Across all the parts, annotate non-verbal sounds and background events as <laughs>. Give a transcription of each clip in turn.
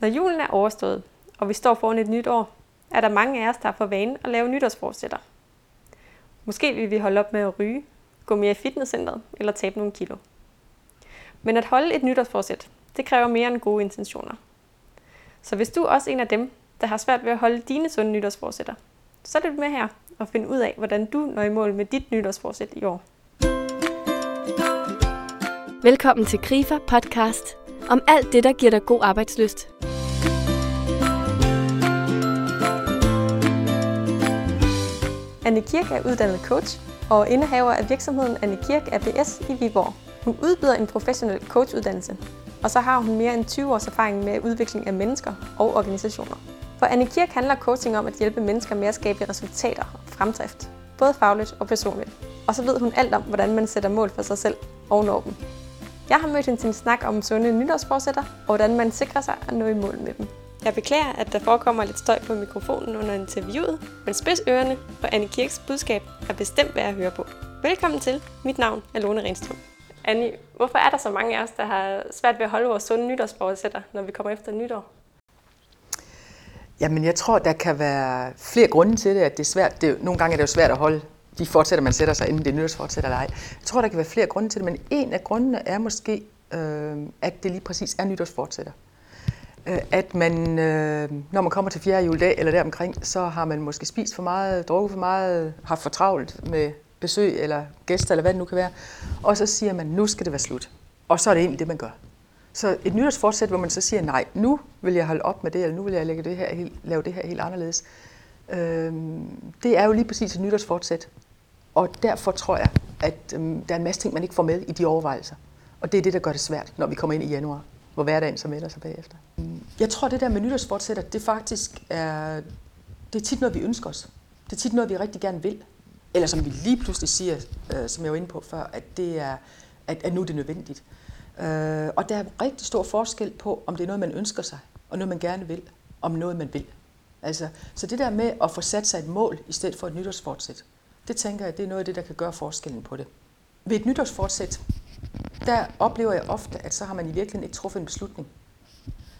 Når julen er overstået, og vi står foran et nyt år, er der mange af os, der får vane at lave nytårsforsætter. Måske vil vi holde op med at ryge, gå mere i fitnesscenteret eller tabe nogle kilo. Men at holde et nytårsforsæt, det kræver mere end gode intentioner. Så hvis du er også en af dem, der har svært ved at holde dine sunde nytårsforsætter, så lyt med her og find ud af, hvordan du når i mål med dit nytårsforsæt i år. Velkommen til Grifer Podcast om alt det, der giver dig god arbejdsløst. Anne Kirk er uddannet coach og indehaver af virksomheden Anne Kirk ABS i Viborg. Hun udbyder en professionel coachuddannelse, og så har hun mere end 20 års erfaring med udvikling af mennesker og organisationer. For Anne Kirk handler coaching om at hjælpe mennesker med at skabe resultater og fremdrift, både fagligt og personligt. Og så ved hun alt om, hvordan man sætter mål for sig selv og når dem. Jeg har mødt hende til en snak om sunde nytårsforsætter, og hvordan man sikrer sig at nå i mål med dem. Jeg beklager, at der forekommer lidt støj på mikrofonen under interviewet, men spids ørerne, for Annie Kirks budskab er bestemt værd at høre på. Velkommen til. Mit navn er Lone Renstrøm. Annie, hvorfor er der så mange af os, der har svært ved at holde vores sunde nytårsforsætter, når vi kommer efter nytår? Jamen, jeg tror, der kan være flere grunde til det, at det er svært. Det, nogle gange er det jo svært at holde de fortsætter, man sætter sig, inden det nytårsfortsætter eller ej. Jeg tror, der kan være flere grunde til det, men en af grundene er måske, øh, at det lige præcis er nytårsfortsætter. Øh, at man, øh, når man kommer til fjerde juledag eller deromkring, så har man måske spist for meget, drukket for meget, haft for travlt med besøg eller gæster, eller hvad det nu kan være. Og så siger man, nu skal det være slut. Og så er det egentlig det, man gør. Så et nytårsfortsæt, hvor man så siger, nej, nu vil jeg holde op med det, eller nu vil jeg lægge det her helt, lave det her helt anderledes. Øh, det er jo lige præcis et nytårsfortsæt. Og derfor tror jeg, at øhm, der er en masse ting, man ikke får med i de overvejelser. Og det er det, der gør det svært, når vi kommer ind i januar, hvor hverdagen så melder sig bagefter. Jeg tror, det der med nytårsfortsætter, det faktisk er, det er tit noget, vi ønsker os. Det er tit noget, vi rigtig gerne vil. Eller som vi lige pludselig siger, øh, som jeg var inde på før, at, det er, at, at nu er det nødvendigt. Øh, og der er rigtig stor forskel på, om det er noget, man ønsker sig, og noget, man gerne vil, om noget, man vil. Altså, så det der med at få sat sig et mål, i stedet for et nytårsfortsæt, det tænker jeg, det er noget af det, der kan gøre forskellen på det. Ved et nytårsfortsæt, der oplever jeg ofte, at så har man i virkeligheden ikke truffet en beslutning.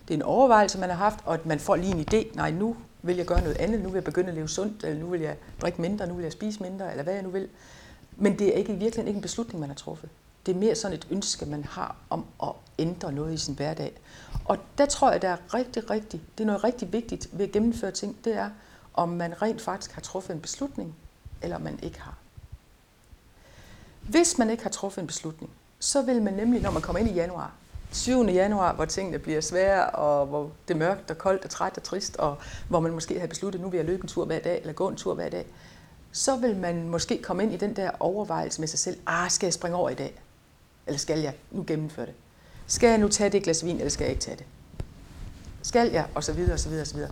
Det er en overvejelse, man har haft, og at man får lige en idé. Nej, nu vil jeg gøre noget andet. Nu vil jeg begynde at leve sundt, eller nu vil jeg drikke mindre, nu vil jeg spise mindre, eller hvad jeg nu vil. Men det er ikke i virkeligheden ikke en beslutning, man har truffet. Det er mere sådan et ønske, man har om at ændre noget i sin hverdag. Og der tror jeg, der er rigtig, rigtig, det er noget rigtig vigtigt ved at gennemføre ting, det er, om man rent faktisk har truffet en beslutning, eller man ikke har. Hvis man ikke har truffet en beslutning, så vil man nemlig, når man kommer ind i januar, 7. januar, hvor tingene bliver svære, og hvor det er mørkt og koldt og træt og trist, og hvor man måske har besluttet, nu vil jeg løbe en tur hver dag, eller gå en tur hver dag, så vil man måske komme ind i den der overvejelse med sig selv, ah, skal jeg springe over i dag? Eller skal jeg nu gennemføre det? Skal jeg nu tage det glas vin, eller skal jeg ikke tage det? Skal jeg? Og så videre, og så videre, og så videre.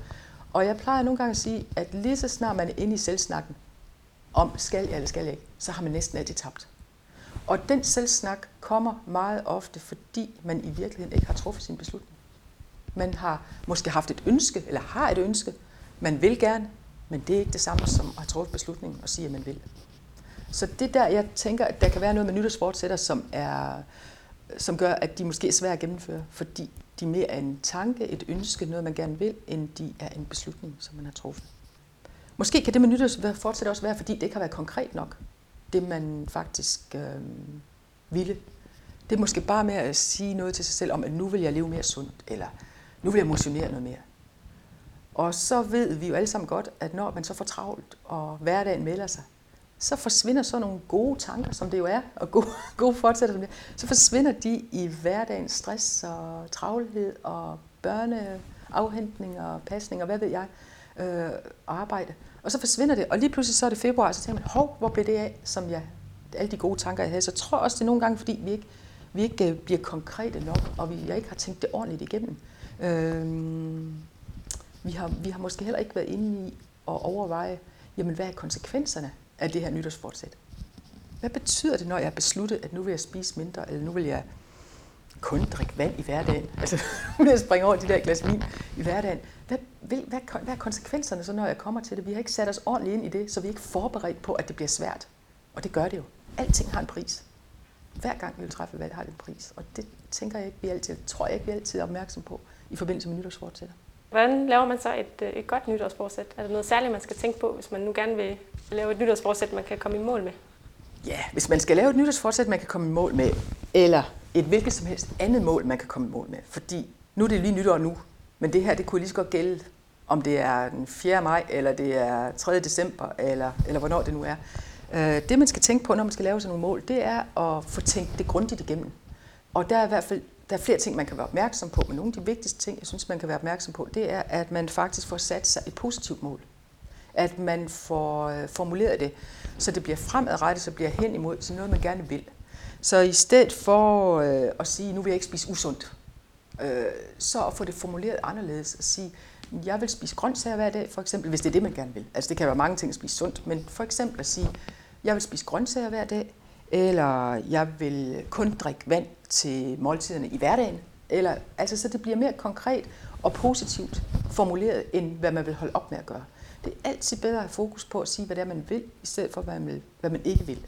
Og jeg plejer nogle gange at sige, at lige så snart man er inde i selvsnakken, om skal jeg eller skal jeg ikke, så har man næsten altid tabt. Og den selvsnak kommer meget ofte, fordi man i virkeligheden ikke har truffet sin beslutning. Man har måske haft et ønske, eller har et ønske, man vil gerne, men det er ikke det samme som at have truffet beslutningen og sige, at man vil. Så det der, jeg tænker, at der kan være noget med nytårsfortsætter, som, er, som gør, at de måske er svære at gennemføre, fordi de mere er en tanke, et ønske, noget man gerne vil, end de er en beslutning, som man har truffet. Måske kan det med nytårsfortsætter også være, fordi det ikke har været konkret nok, det man faktisk øh, ville. Det er måske bare med at sige noget til sig selv om, at nu vil jeg leve mere sundt, eller nu vil jeg motionere noget mere. Og så ved vi jo alle sammen godt, at når man så får travlt, og hverdagen melder sig, så forsvinder så nogle gode tanker, som det jo er, og gode, <laughs> gode fortsætter, som det er, så forsvinder de i hverdagens stress og travlhed og børneafhentning og pasning og hvad ved jeg øh, arbejde. Og så forsvinder det, og lige pludselig så er det februar, og så tænker man, hov, hvor blev det af, som jeg, alle de gode tanker, jeg havde. Så jeg tror også, det er nogle gange, fordi vi ikke, vi ikke øh, bliver konkrete nok, og vi, jeg ikke har tænkt det ordentligt igennem. Øhm, vi, har, vi har måske heller ikke været inde i at overveje, jamen hvad er konsekvenserne af det her nytårsfortsæt? Hvad betyder det, når jeg har besluttet, at nu vil jeg spise mindre, eller nu vil jeg kun drikke vand i hverdagen. <laughs> Altså, vil jeg springe over de der glas vin i hverdagen. Hvad, hvad, hvad, hvad er konsekvenserne så, når jeg kommer til det? Vi har ikke sat os ordentligt ind i det, så vi er ikke forberedt på, at det bliver svært. Og det gør det jo. Alting har en pris. Hver gang vi vil træffe valg, har det en pris. Og det tænker jeg ikke, vi altid, tror jeg ikke, vi altid er opmærksom på i forbindelse med nytårsfortsætter. Hvordan laver man så et, øh, et godt nytårsforsæt? Er der noget særligt, man skal tænke på, hvis man nu gerne vil lave et nytårsforsæt, man kan komme i mål med? Ja, hvis man skal lave et nytårsforsæt, man kan komme i mål med, eller et hvilket som helst andet mål, man kan komme i mål med. Fordi nu er det lige nytår nu, men det her, det kunne lige så godt gælde, om det er den 4. maj, eller det er 3. december, eller, eller hvornår det nu er. Øh, det, man skal tænke på, når man skal lave sådan nogle mål, det er at få tænkt det grundigt igennem. Og der er i hvert fald der er flere ting, man kan være opmærksom på, men nogle af de vigtigste ting, jeg synes, man kan være opmærksom på, det er, at man faktisk får sat sig et positivt mål. At man får øh, formuleret det, så det bliver fremadrettet, så bliver hen imod så noget, man gerne vil. Så i stedet for øh, at sige, nu vil jeg ikke spise usundt, øh, så at få det formuleret anderledes og sige, jeg vil spise grøntsager hver dag, for eksempel, hvis det er det, man gerne vil. Altså det kan være mange ting at spise sundt, men for eksempel at sige, jeg vil spise grøntsager hver dag, eller jeg vil kun drikke vand til måltiderne i hverdagen. Eller, altså, så det bliver mere konkret og positivt formuleret, end hvad man vil holde op med at gøre. Det er altid bedre at have fokus på at sige, hvad det er, man vil, i stedet for, hvad man, vil, hvad man ikke vil.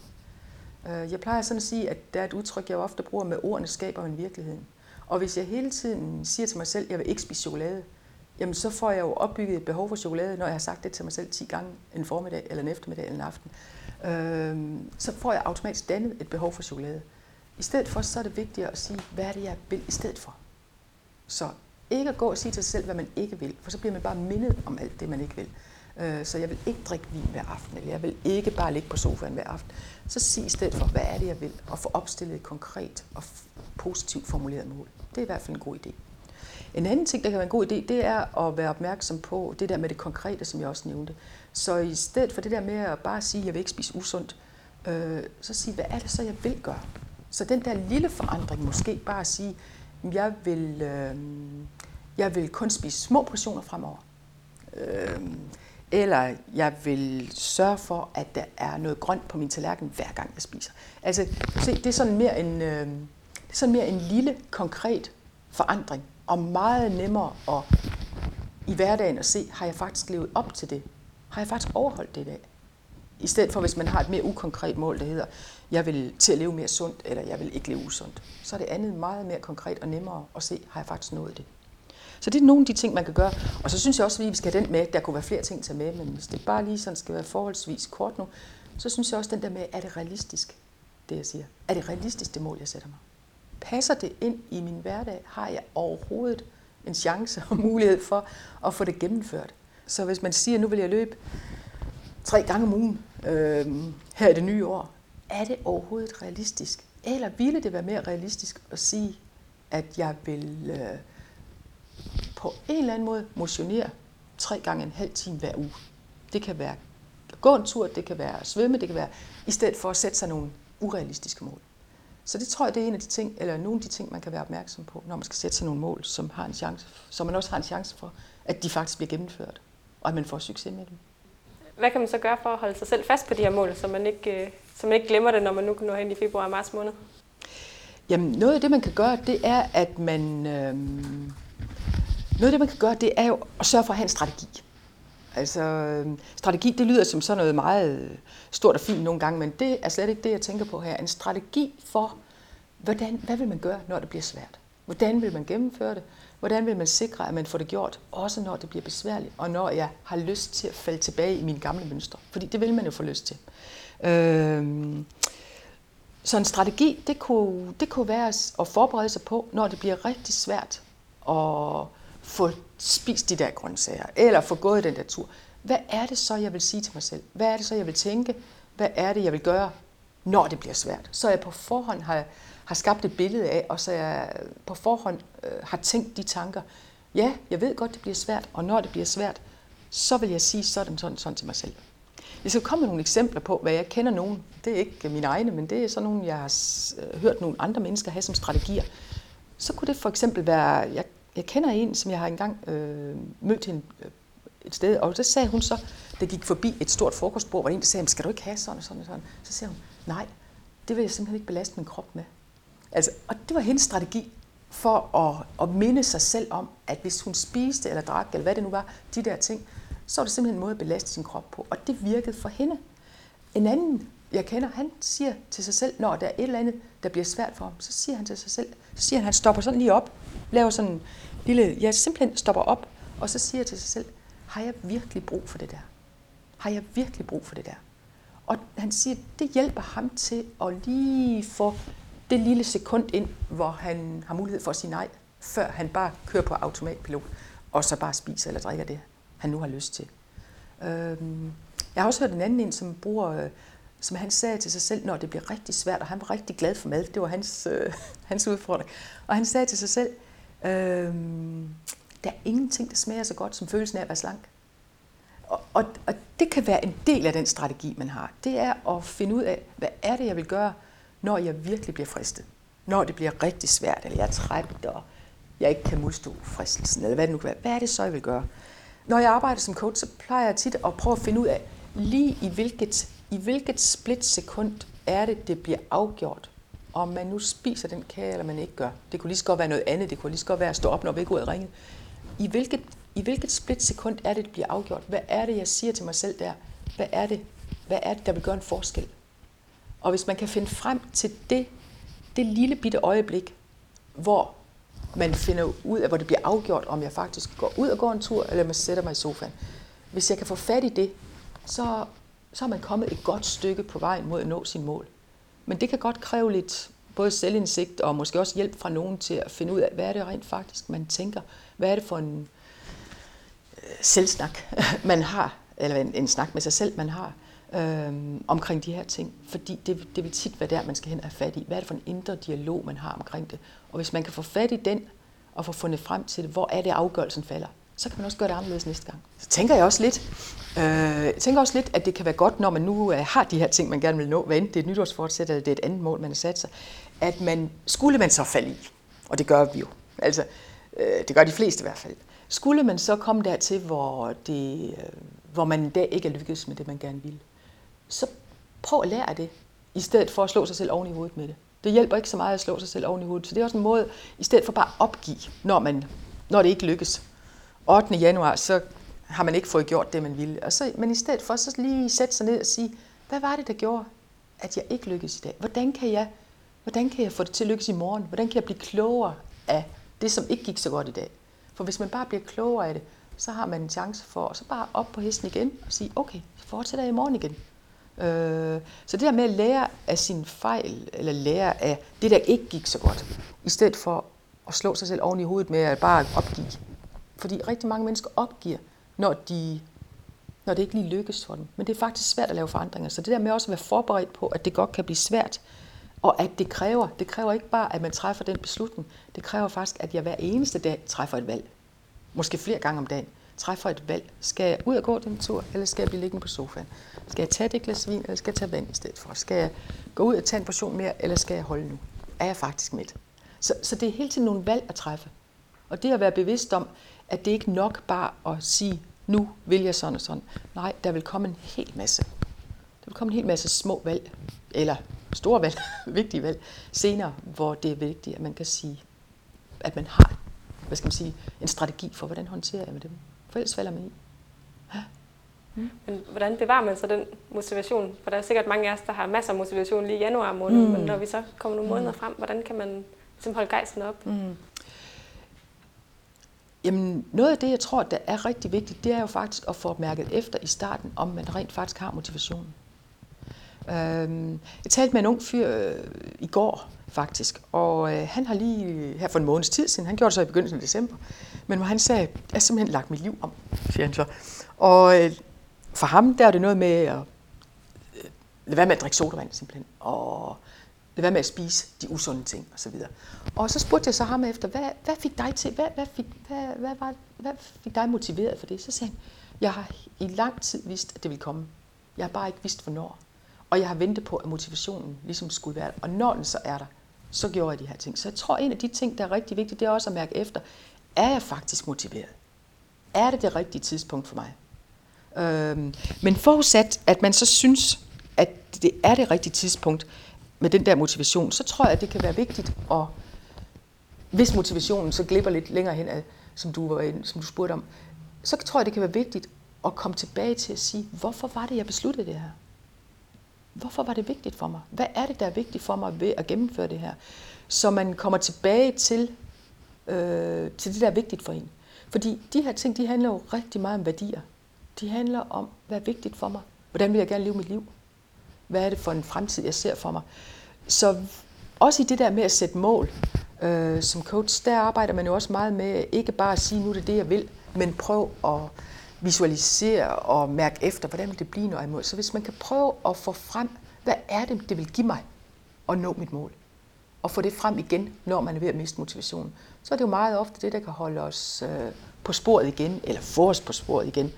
Øh, jeg plejer sådan at sige, at der er et udtryk, jeg ofte bruger med ordene skaber en virkelighed. Og hvis jeg hele tiden siger til mig selv, at jeg vil ikke spise chokolade, jamen så får jeg jo opbygget et behov for chokolade, når jeg har sagt det til mig selv 10 gange en formiddag, eller en eftermiddag, eller en aften. Øh, så får jeg automatisk dannet et behov for chokolade. I stedet for, så er det vigtigt at sige, hvad er det, jeg vil i stedet for. Så ikke at gå og sige til sig selv, hvad man ikke vil, for så bliver man bare mindet om alt det, man ikke vil. Øh, så jeg vil ikke drikke vin hver aften, eller jeg vil ikke bare ligge på sofaen hver aften. Så sig i stedet for, hvad er det, jeg vil, og få opstillet et konkret og positivt formuleret mål. Det er i hvert fald en god idé. En anden ting, der kan være en god idé, det er at være opmærksom på det der med det konkrete, som jeg også nævnte. Så i stedet for det der med at bare sige, at jeg vil ikke spise usundt, øh, så sige, hvad er det så, jeg vil gøre? Så den der lille forandring, måske bare at sige, at jeg vil, øh, jeg vil kun spise små portioner fremover. Øh, eller jeg vil sørge for, at der er noget grønt på min tallerken, hver gang jeg spiser. Altså, se, det er sådan mere en, øh, det er sådan mere en lille, konkret forandring, og meget nemmere at i hverdagen at se, har jeg faktisk levet op til det? Har jeg faktisk overholdt det i dag? I stedet for, hvis man har et mere ukonkret mål, der hedder, jeg vil til at leve mere sundt, eller jeg vil ikke leve usundt, så er det andet meget mere konkret og nemmere at se, har jeg faktisk nået det. Så det er nogle af de ting, man kan gøre. Og så synes jeg også, at vi skal have den med. Der kunne være flere ting at tage med, men hvis det bare lige sådan skal være forholdsvis kort nu, så synes jeg også den der med, er det realistisk, det jeg siger? Er det realistisk, det mål, jeg sætter mig? Passer det ind i min hverdag? Har jeg overhovedet en chance og mulighed for at få det gennemført? Så hvis man siger, at nu vil jeg løbe tre gange om ugen øh, her i det nye år, er det overhovedet realistisk? Eller ville det være mere realistisk at sige, at jeg vil øh, på en eller anden måde motionere tre gange en halv time hver uge? Det kan være gå en tur, det kan være svømme, det kan være i stedet for at sætte sig nogle urealistiske mål. Så det tror jeg, det er en af de ting, eller nogle af de ting, man kan være opmærksom på, når man skal sætte sig nogle mål, som, har en chance, som man også har en chance for, at de faktisk bliver gennemført, og at man får succes med dem. Hvad kan man så gøre for at holde sig selv fast på de her mål, så man ikke, øh, så man ikke glemmer det, når man nu kan nå hen i februar og marts måned? Jamen, noget af det, man kan gøre, det er, at man... Øh, noget af det, man kan gøre, det er jo at sørge for at have en strategi. Altså, øhm, strategi, det lyder som sådan noget meget øh, stort og fint nogle gange, men det er slet ikke det, jeg tænker på her. En strategi for, hvordan, hvad vil man gøre, når det bliver svært? Hvordan vil man gennemføre det? Hvordan vil man sikre, at man får det gjort, også når det bliver besværligt, og når jeg har lyst til at falde tilbage i mine gamle mønstre? Fordi det vil man jo få lyst til. Øhm, så en strategi, det kunne, det kunne være at forberede sig på, når det bliver rigtig svært at få spist de der grøntsager, eller få gået den der tur. Hvad er det så, jeg vil sige til mig selv? Hvad er det så, jeg vil tænke? Hvad er det, jeg vil gøre, når det bliver svært? Så jeg på forhånd har, har skabt et billede af, og så jeg på forhånd øh, har tænkt de tanker. Ja, jeg ved godt, det bliver svært, og når det bliver svært, så vil jeg sige sådan, sådan, sådan til mig selv. Jeg skal komme med nogle eksempler på, hvad jeg kender nogen. Det er ikke mine egne, men det er sådan nogle, jeg har øh, hørt nogle andre mennesker have som strategier. Så kunne det for eksempel være, jeg jeg kender en, som jeg har engang øh, mødt hende øh, et sted, og så sagde hun så, der gik forbi et stort frokostbord, hvor en der sagde, skal du ikke have sådan og sådan og sådan? Så sagde hun, nej, det vil jeg simpelthen ikke belaste min krop med. Altså, og det var hendes strategi for at, at minde sig selv om, at hvis hun spiste eller drak, eller hvad det nu var, de der ting, så var det simpelthen en måde at belaste sin krop på. Og det virkede for hende. En anden jeg kender, han siger til sig selv, når der er et eller andet, der bliver svært for ham, så siger han til sig selv, så siger han, han stopper sådan lige op, laver sådan en lille, jeg simpelthen stopper op, og så siger jeg til sig selv, har jeg virkelig brug for det der? Har jeg virkelig brug for det der? Og han siger, det hjælper ham til at lige få det lille sekund ind, hvor han har mulighed for at sige nej, før han bare kører på automatpilot, og så bare spiser eller drikker det, han nu har lyst til. Øhm, jeg har også hørt en anden en, som bruger, øh, som han sagde til sig selv, når det bliver rigtig svært, og han var rigtig glad for mad, det var hans, øh, <laughs> hans udfordring. Og han sagde til sig selv, øhm, der er ingenting, der smager så godt som følelsen af at være slank. Og, og, og det kan være en del af den strategi, man har. Det er at finde ud af, hvad er det, jeg vil gøre, når jeg virkelig bliver fristet. Når det bliver rigtig svært, eller jeg er træt, og jeg ikke kan modstå fristelsen, eller hvad det nu kan være. Hvad er det så, jeg vil gøre? Når jeg arbejder som coach, så plejer jeg tit at prøve at finde ud af, lige i hvilket, i hvilket splitsekund er det, det bliver afgjort, om man nu spiser den kage, eller man ikke gør. Det kunne lige så godt være noget andet. Det kunne lige så godt være at stå op, når vækkeuret ringe. I hvilket, I hvilket splitsekund er det, det bliver afgjort? Hvad er det, jeg siger til mig selv der? Hvad er det, hvad er det der vil gøre en forskel? Og hvis man kan finde frem til det, det lille bitte øjeblik, hvor man finder ud af, hvor det bliver afgjort, om jeg faktisk går ud og går en tur, eller om jeg sætter mig i sofaen. Hvis jeg kan få fat i det, så, så er man kommet et godt stykke på vejen mod at nå sin mål. Men det kan godt kræve lidt både selvindsigt og måske også hjælp fra nogen til at finde ud af, hvad er det rent faktisk, man tænker. Hvad er det for en øh, selvsnak, <laughs> man har, eller en, en snak med sig selv, man har øhm, omkring de her ting. Fordi det, det vil tit være der, man skal hen og have fat i. Hvad er det for en indre dialog, man har omkring det? Og hvis man kan få fat i den, og få fundet frem til det, hvor er det, afgørelsen falder, så kan man også gøre det anderledes næste gang. Så tænker jeg også lidt, øh, jeg tænker også lidt, at det kan være godt, når man nu øh, har de her ting, man gerne vil nå, hvad enten det er et nytårsfortsæt, eller det er et andet mål, man har sat sig, at man, skulle man så falde i, og det gør vi jo, altså øh, det gør de fleste i hvert fald, skulle man så komme dertil, hvor, det, øh, hvor man i dag ikke er lykkedes med det, man gerne vil, så prøv at lære det, i stedet for at slå sig selv oven i hovedet med det. Det hjælper ikke så meget at slå sig selv oven i hovedet, så det er også en måde, i stedet for bare at opgive, når, man, når det ikke lykkes. 8. januar, så har man ikke fået gjort det, man ville. Og så, men i stedet for så lige sætte sig ned og sige, hvad var det, der gjorde, at jeg ikke lykkedes i dag? Hvordan kan jeg, hvordan kan jeg få det til at lykkes i morgen? Hvordan kan jeg blive klogere af det, som ikke gik så godt i dag? For hvis man bare bliver klogere af det, så har man en chance for at så bare op på hesten igen og sige, okay, så fortsætter jeg i morgen igen. Øh, så det der med at lære af sin fejl, eller lære af det, der ikke gik så godt, i stedet for at slå sig selv oven i hovedet med at bare opgive. Fordi rigtig mange mennesker opgiver, når, de, når det ikke lige lykkes for dem. Men det er faktisk svært at lave forandringer. Så det der med også at være forberedt på, at det godt kan blive svært, og at det kræver, det kræver ikke bare, at man træffer den beslutning. Det kræver faktisk, at jeg hver eneste dag træffer et valg. Måske flere gange om dagen træffer et valg. Skal jeg ud og gå den tur, eller skal jeg blive liggende på sofaen? Skal jeg tage det glas vin, eller skal jeg tage vand i stedet for? Skal jeg gå ud og tage en portion mere, eller skal jeg holde nu? Er jeg faktisk midt? Så, så det er hele tiden nogle valg at træffe. Og det at være bevidst om, at det ikke nok bare at sige, nu vil jeg sådan og sådan. Nej, der vil komme en hel masse. Der vil komme en hel masse små valg, eller store valg, <laughs> vigtige valg, senere, hvor det er vigtigt, at man kan sige, at man har hvad skal man sige, en strategi for, hvordan håndterer jeg med dem. For ellers falder man i. Ja. Mm. Men hvordan bevarer man så den motivation? For der er sikkert mange af os, der har masser af motivation lige i januar måned, mm. men når vi så kommer nogle måneder mm. frem, hvordan kan man simpelthen holde gejsten op? Mm. Jamen, noget af det, jeg tror, der er rigtig vigtigt, det er jo faktisk at få mærket efter i starten, om man rent faktisk har motivationen. Øhm, jeg talte med en ung fyr øh, i går, faktisk, og øh, han har lige her for en måneds tid siden, han gjorde det så i begyndelsen af december, men hvor han sagde, jeg har simpelthen lagt mit liv om, siger han så. Og øh, for ham, der er det noget med at øh, lade være med at drikke sodavand simpelthen, og Lad være med at spise de usunde ting osv. Og så spurgte jeg så ham efter, hvad, hvad fik dig til, hvad, hvad, fik, hvad, hvad, var, hvad fik dig motiveret for det? Så sagde han, jeg har i lang tid vidst, at det ville komme. Jeg har bare ikke vidst, hvornår. Og jeg har ventet på, at motivationen ligesom skulle være der. Og når den så er der, så gjorde jeg de her ting. Så jeg tror, en af de ting, der er rigtig vigtigt, det er også at mærke efter, er jeg faktisk motiveret? Er det det rigtige tidspunkt for mig? Øhm, men forudsat, at man så synes, at det er det rigtige tidspunkt med den der motivation, så tror jeg, at det kan være vigtigt at, hvis motivationen så glipper lidt længere hen, som du, var, som du spurgte om, så tror jeg, det kan være vigtigt at komme tilbage til at sige, hvorfor var det, jeg besluttede det her? hvorfor var det vigtigt for mig? Hvad er det, der er vigtigt for mig ved at gennemføre det her? Så man kommer tilbage til, øh, til det, der er vigtigt for en. Fordi de her ting, de handler jo rigtig meget om værdier. De handler om, hvad er vigtigt for mig? Hvordan vil jeg gerne leve mit liv? Hvad er det for en fremtid, jeg ser for mig? Så også i det der med at sætte mål, øh, som coach, der arbejder man jo også meget med ikke bare at sige, nu er det det, jeg vil, men prøv at visualisere og mærke efter, hvordan vil det blive, når jeg mål. Så hvis man kan prøve at få frem, hvad er det, det vil give mig at nå mit mål, og få det frem igen, når man er ved at miste motivationen, så er det jo meget ofte det, der kan holde os øh, på sporet igen, eller få os på sporet igen,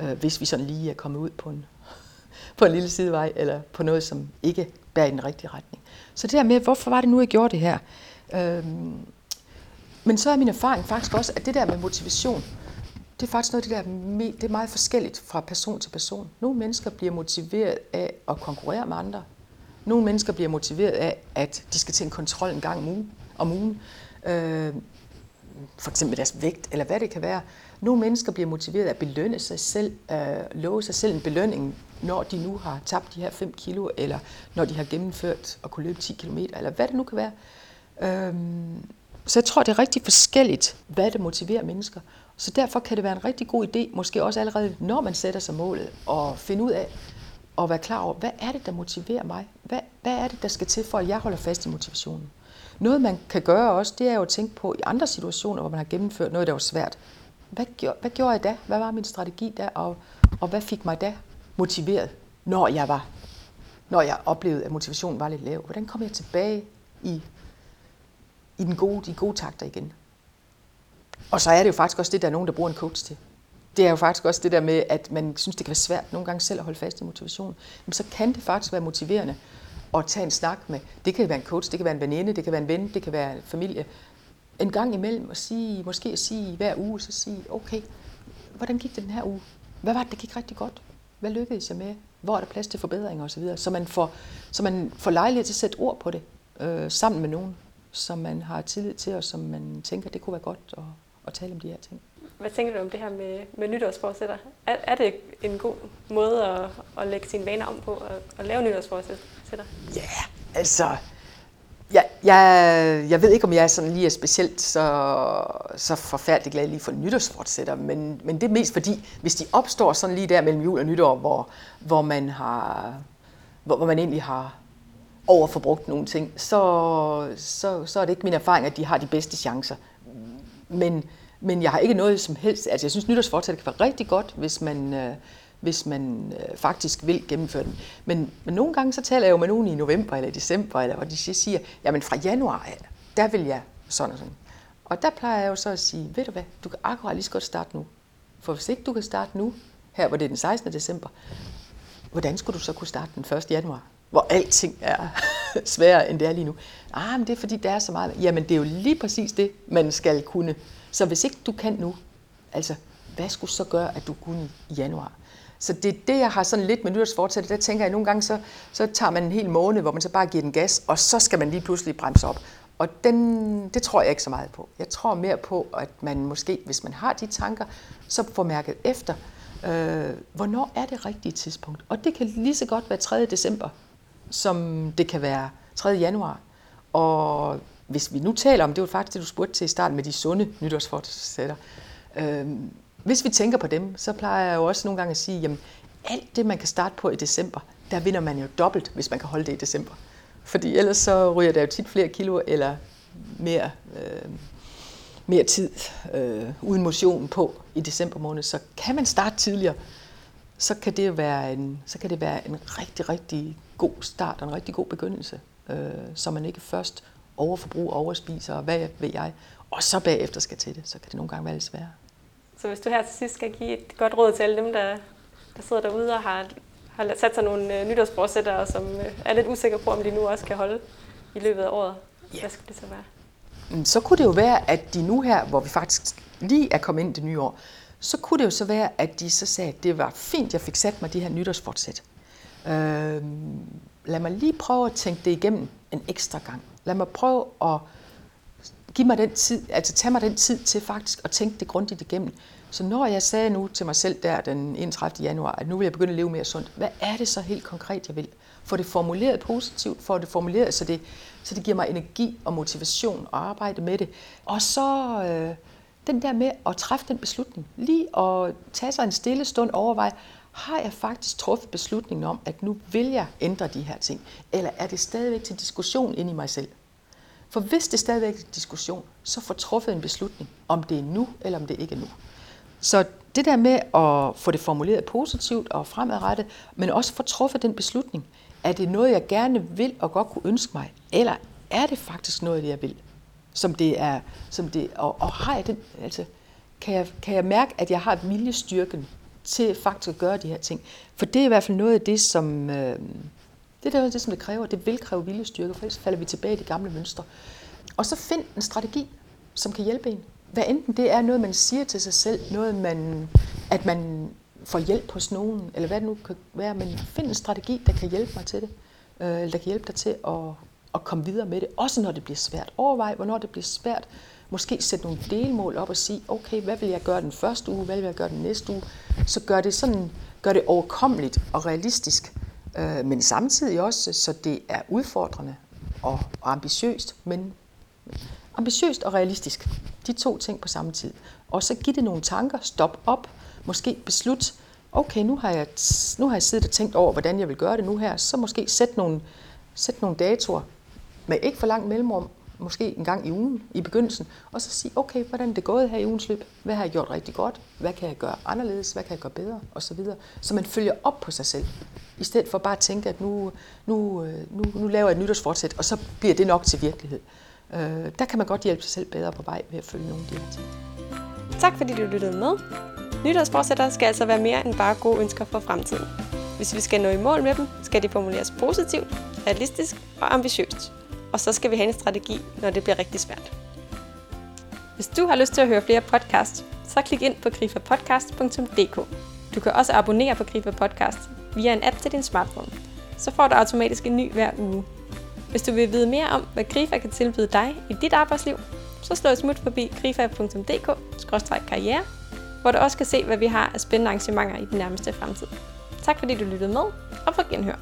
øh, hvis vi sådan lige er kommet ud på en, på en lille sidevej, eller på noget, som ikke bærer i den rigtige retning. Så det der med, hvorfor var det nu, jeg gjorde det her? Øhm, men så er min erfaring faktisk også, at det der med motivation, det er faktisk noget det der, det er meget forskelligt fra person til person. Nogle mennesker bliver motiveret af at konkurrere med andre. Nogle mennesker bliver motiveret af, at de skal til en kontrol en gang om ugen. Om ugen. Øh, for eksempel deres vægt, eller hvad det kan være. Nogle mennesker bliver motiveret af at belønne sig selv, øh, love sig selv en belønning, når de nu har tabt de her 5 kilo, eller når de har gennemført at kunne løbe 10 km, eller hvad det nu kan være. Øhm, så jeg tror, det er rigtig forskelligt, hvad det motiverer mennesker. Så derfor kan det være en rigtig god idé, måske også allerede når man sætter sig målet, at finde ud af og være klar over, hvad er det, der motiverer mig? Hvad, hvad er det, der skal til for, at jeg holder fast i motivationen? Noget, man kan gøre også, det er jo at tænke på i andre situationer, hvor man har gennemført noget, der var svært. Hvad gjorde, hvad gjorde jeg da? Hvad var min strategi der? Og, og hvad fik mig da motiveret, når jeg var, når jeg oplevede, at motivationen var lidt lav? Hvordan kom jeg tilbage i, i den gode, de gode takter igen? Og så er det jo faktisk også det, der er nogen, der bruger en coach til. Det er jo faktisk også det der med, at man synes, det kan være svært nogle gange selv at holde fast i motivation. Men så kan det faktisk være motiverende at tage en snak med. Det kan være en coach, det kan være en veninde, det kan være en ven, det kan være en familie. En gang imellem at sige, måske at sige hver uge, så sige, okay, hvordan gik det den her uge? Hvad var det, der gik rigtig godt? Hvad lykkedes jeg med? Hvor er der plads til forbedringer osv.? Så man får, så man får lejlighed til at sætte ord på det øh, sammen med nogen, som man har tillid til, og som man tænker, det kunne være godt at, at tale om de her ting. Hvad tænker du om det her med, med nytårsforsætter? Er, er det en god måde at, at lægge sine vaner om på, at, at lave nytårsforsætter? Ja, yeah, altså... Jeg, jeg, jeg ved ikke, om jeg er sådan lige er specielt så, så forfærdelig glad lige for nytårsfortsætter, men, men det er mest fordi, hvis de opstår sådan lige der mellem jul og nytår, hvor, hvor, man, har, hvor, hvor man egentlig har overforbrugt nogle ting, så, så, så er det ikke min erfaring, at de har de bedste chancer. Men, men jeg har ikke noget som helst. Altså, jeg synes, nytårsfortsæt kan være rigtig godt, hvis man, øh, hvis man øh, faktisk vil gennemføre den. Men, men nogle gange så taler jeg jo med nogen i november eller december, eller hvor de siger, jamen fra januar af, der vil jeg sådan og sådan. Og der plejer jeg jo så at sige, ved du hvad, du kan akkurat lige så godt starte nu. For hvis ikke du kan starte nu, her hvor det er den 16. december, hvordan skulle du så kunne starte den 1. januar? Hvor alting er <laughs> sværere, end det er lige nu. Ah, men det er fordi, der er så meget. Jamen, det er jo lige præcis det, man skal kunne. Så hvis ikke du kan nu, altså, hvad skulle så gøre, at du kunne i januar? Så det er det, jeg har sådan lidt med nytårsfortsæt. Der tænker jeg, at nogle gange, så, så tager man en hel måned, hvor man så bare giver den gas, og så skal man lige pludselig bremse op. Og den, det tror jeg ikke så meget på. Jeg tror mere på, at man måske, hvis man har de tanker, så får mærket efter, øh, hvornår er det rigtige tidspunkt. Og det kan lige så godt være 3. december, som det kan være 3. januar. Og hvis vi nu taler om, det var faktisk det, du spurgte til i starten med de sunde nytårsfortsætter. Øh, hvis vi tænker på dem, så plejer jeg jo også nogle gange at sige, jamen alt det, man kan starte på i december, der vinder man jo dobbelt, hvis man kan holde det i december. Fordi ellers så ryger der jo tit flere kilo eller mere, øh, mere tid øh, uden motion på i december måned. Så kan man starte tidligere, så kan det være en, så kan det være en rigtig, rigtig god start og en rigtig god begyndelse, øh, så man ikke først overforbruger, overspiser og hvad ved jeg, og så bagefter skal til det, så kan det nogle gange være lidt sværere. Så hvis du her til sidst skal give et godt råd til alle dem, der, der sidder derude og har, har sat sig nogle øh, nytårsforsættere, som øh, er lidt usikre på, om de nu også kan holde i løbet af året, ja. hvad skal det så være? Så kunne det jo være, at de nu her, hvor vi faktisk lige er kommet ind i det nye år, så kunne det jo så være, at de så sagde, at det var fint, jeg fik sat mig de her nytårsfortsæt. Øh, lad mig lige prøve at tænke det igennem en ekstra gang. Lad mig prøve at giv mig den tid, altså tag mig den tid til faktisk at tænke det grundigt igennem. Så når jeg sagde nu til mig selv der den 31. januar, at nu vil jeg begynde at leve mere sundt, hvad er det så helt konkret, jeg vil? få det formuleret positivt, få det formuleret, så det, så det giver mig energi og motivation at arbejde med det. Og så øh, den der med at træffe den beslutning, lige at tage sig en stille stund overveje, har jeg faktisk truffet beslutningen om, at nu vil jeg ændre de her ting? Eller er det stadigvæk til diskussion inde i mig selv? For hvis det stadigvæk er en diskussion, så får truffet en beslutning, om det er nu eller om det ikke er nu. Så det der med at få det formuleret positivt og fremadrettet, men også få truffet den beslutning, er det noget, jeg gerne vil og godt kunne ønske mig, eller er det faktisk noget, jeg vil? Som det er, som det, og, og har jeg den, altså, kan jeg, kan jeg mærke, at jeg har viljestyrken til faktisk at gøre de her ting? For det er i hvert fald noget af det, som, øh, det er det, som det kræver. Det vil kræve viljestyrke, for ellers falder vi tilbage i de gamle mønstre. Og så find en strategi, som kan hjælpe en. Hvad enten det er noget, man siger til sig selv, noget man, at man får hjælp hos nogen, eller hvad det nu kan være, men find en strategi, der kan hjælpe mig til det, øh, eller der kan hjælpe dig til at, at komme videre med det, også når det bliver svært. Overvej, hvornår det bliver svært. Måske sætte nogle delmål op og sige, okay, hvad vil jeg gøre den første uge, hvad vil jeg gøre den næste uge? Så gør det, sådan, gør det overkommeligt og realistisk, øh, men samtidig også, så det er udfordrende og, og ambitiøst, men ambitiøst og realistisk. De to ting på samme tid. Og så give det nogle tanker, stop op, måske beslut, okay, nu har jeg, nu har jeg siddet og tænkt over, hvordan jeg vil gøre det nu her, så måske sæt nogle, sæt nogle datoer med ikke for langt mellemrum, måske en gang i ugen i begyndelsen, og så sige, okay, hvordan er det gået her i ugens løb? Hvad har jeg gjort rigtig godt? Hvad kan jeg gøre anderledes? Hvad kan jeg gøre bedre? Og så videre. Så man følger op på sig selv, i stedet for bare at tænke, at nu, nu, øh, nu, nu laver jeg et nytårsfortsæt, og så bliver det nok til virkelighed. Øh, der kan man godt hjælpe sig selv bedre på vej ved at følge nogle af de her ting. Tak fordi du lyttede med. Nytårsforsætter skal altså være mere end bare gode ønsker for fremtiden. Hvis vi skal nå i mål med dem, skal de formuleres positivt, realistisk og ambitiøst. Og så skal vi have en strategi, når det bliver rigtig svært. Hvis du har lyst til at høre flere podcasts, så klik ind på grifapodcast.dk. Du kan også abonnere på Grifa Podcast via en app til din smartphone. Så får du automatisk en ny hver uge. Hvis du vil vide mere om, hvad Grifa kan tilbyde dig i dit arbejdsliv, så slå et smut forbi grifa.dk-karriere, hvor du også kan se, hvad vi har af spændende arrangementer i den nærmeste fremtid. Tak fordi du lyttede med, og få genhør.